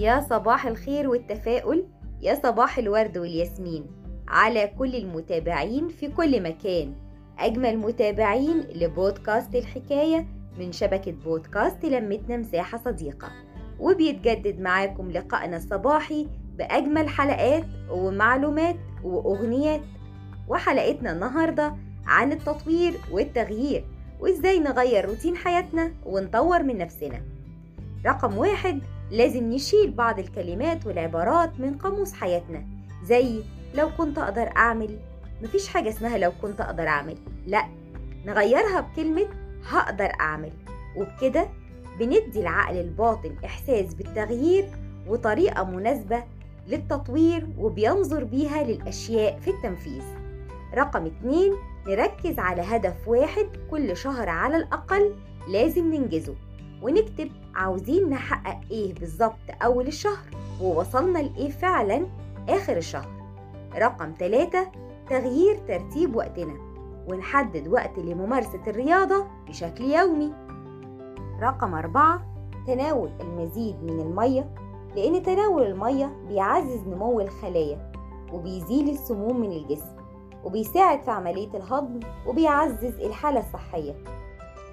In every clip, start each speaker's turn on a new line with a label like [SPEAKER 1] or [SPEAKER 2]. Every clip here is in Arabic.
[SPEAKER 1] يا صباح الخير والتفاؤل يا صباح الورد والياسمين. على كل المتابعين في كل مكان. أجمل متابعين لبودكاست الحكاية من شبكة بودكاست لمتنا مساحة صديقة. وبيتجدد معاكم لقائنا الصباحي بأجمل حلقات ومعلومات وأغنيات. وحلقتنا النهاردة عن التطوير والتغيير وإزاي نغير روتين حياتنا ونطور من نفسنا. رقم واحد لازم نشيل بعض الكلمات والعبارات من قاموس حياتنا زي لو كنت أقدر أعمل مفيش حاجة اسمها لو كنت أقدر أعمل لأ نغيرها بكلمة هقدر أعمل وبكده بندي العقل الباطن إحساس بالتغيير وطريقة مناسبة للتطوير وبينظر بيها للأشياء في التنفيذ. رقم اتنين نركز على هدف واحد كل شهر على الأقل لازم ننجزه. ونكتب عاوزين نحقق إيه بالظبط أول الشهر. ووصلنا لإيه فعلا آخر الشهر. رقم ثلاثة تغيير ترتيب وقتنا. ونحدد وقت لممارسة الرياضة بشكل يومي. رقم أربعة تناول المزيد من المية. لأن تناول المية بيعزز نمو الخلايا وبيزيل السموم من الجسم وبيساعد في عملية الهضم وبيعزز الحالة الصحية.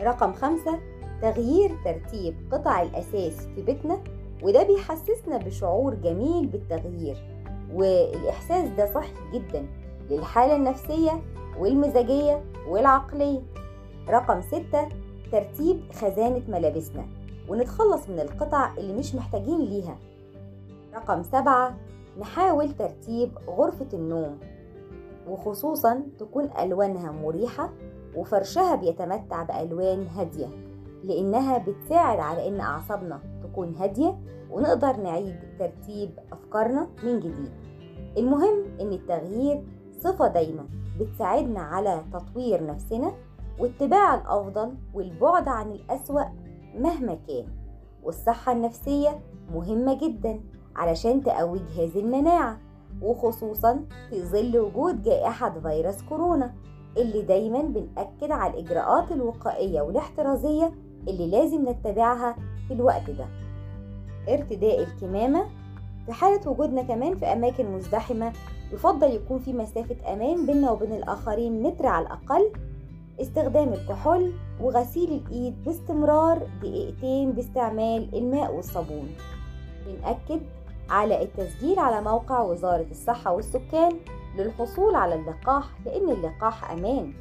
[SPEAKER 1] رقم خمسة تغيير ترتيب قطع الأساس في بيتنا وده بيحسسنا بشعور جميل بالتغيير والإحساس ده صحي جدا للحالة النفسية والمزاجية والعقلية. رقم ستة ترتيب خزانة ملابسنا ونتخلص من القطع اللي مش محتاجين ليها. رقم سبعة نحاول ترتيب غرفة النوم وخصوصا تكون ألوانها مريحة وفرشها بيتمتع بألوان هادية. لأنها بتساعد على إن أعصابنا تكون هادية ونقدر نعيد ترتيب أفكارنا من جديد. المهم إن التغيير صفة دايما بتساعدنا على تطوير نفسنا واتباع الأفضل والبعد عن الأسوأ مهما كان. والصحة النفسية مهمة جدا علشان تقوي جهاز المناعة وخصوصا في ظل وجود جائحة فيروس كورونا اللي دايما بنأكد على الإجراءات الوقائية والاحترازية اللي لازم نتبعها في الوقت ده. ارتداء الكمامة في حالة وجودنا كمان في أماكن مزدحمة يفضل يكون في مسافة أمان بيننا وبين الآخرين متر على الأقل. استخدام الكحول وغسيل الإيد باستمرار دقيقتين باستعمال الماء والصابون. بنأكد على التسجيل على موقع وزارة الصحة والسكان للحصول على اللقاح لأن اللقاح أمان.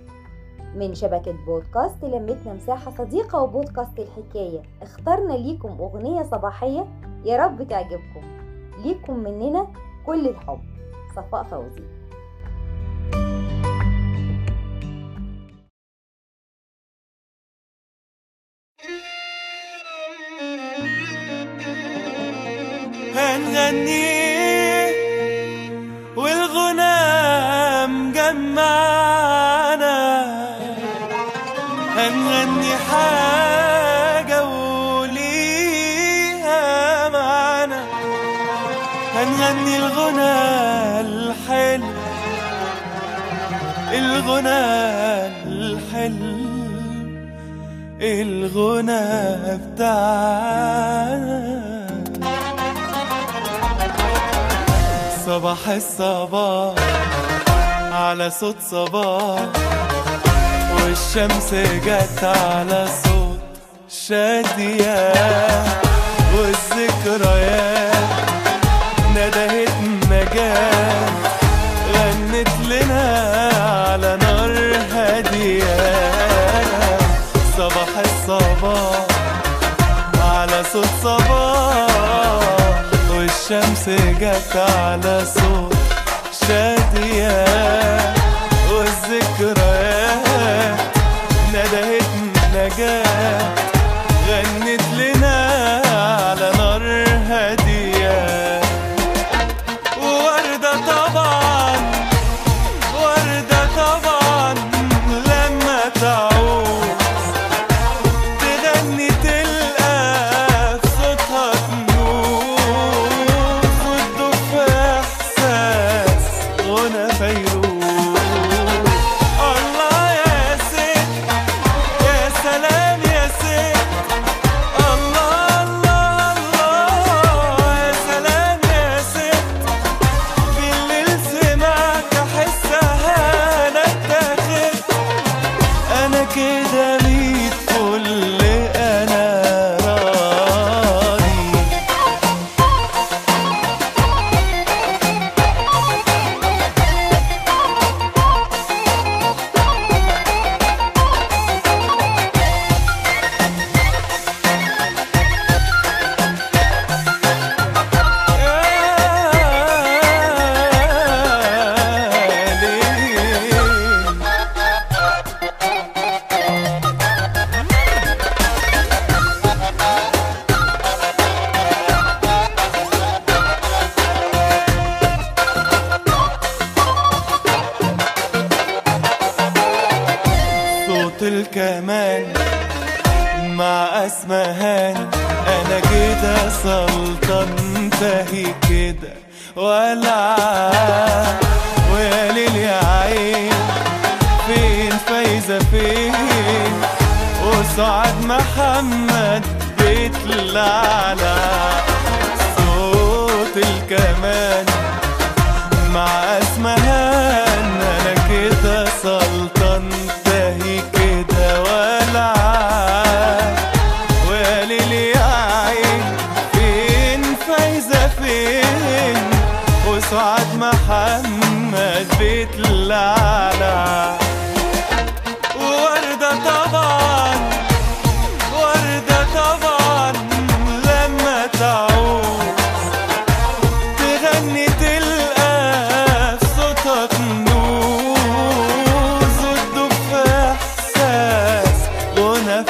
[SPEAKER 1] من شبكة بودكاست لمتنا مساحة صديقة وبودكاست الحكاية. اخترنا ليكم أغنية صباحية يا رب تعجبكم. ليكم مننا كل الحب. صفاء فوزي.
[SPEAKER 2] هنغني هنغني الغنى الحلو الغنى الحلو الغنى بتاعنا. صباح الصباح على صوت صباح. والشمس جت على صوت شادية. والذكريات والشمس جت على صوت شادية والذكريات ندهت نجاة. مع اسمهاني أنا كده سلطان تهي كده. ولا ويا ليل يا عين. فين فايزة فين؟ وسعاد محمد بيطلع على صوت الكمان مع أسمهان. غنى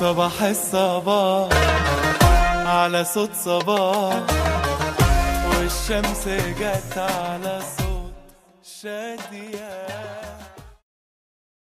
[SPEAKER 2] صباح الصباح على صوت صباح والشمس جت على صوت شادية.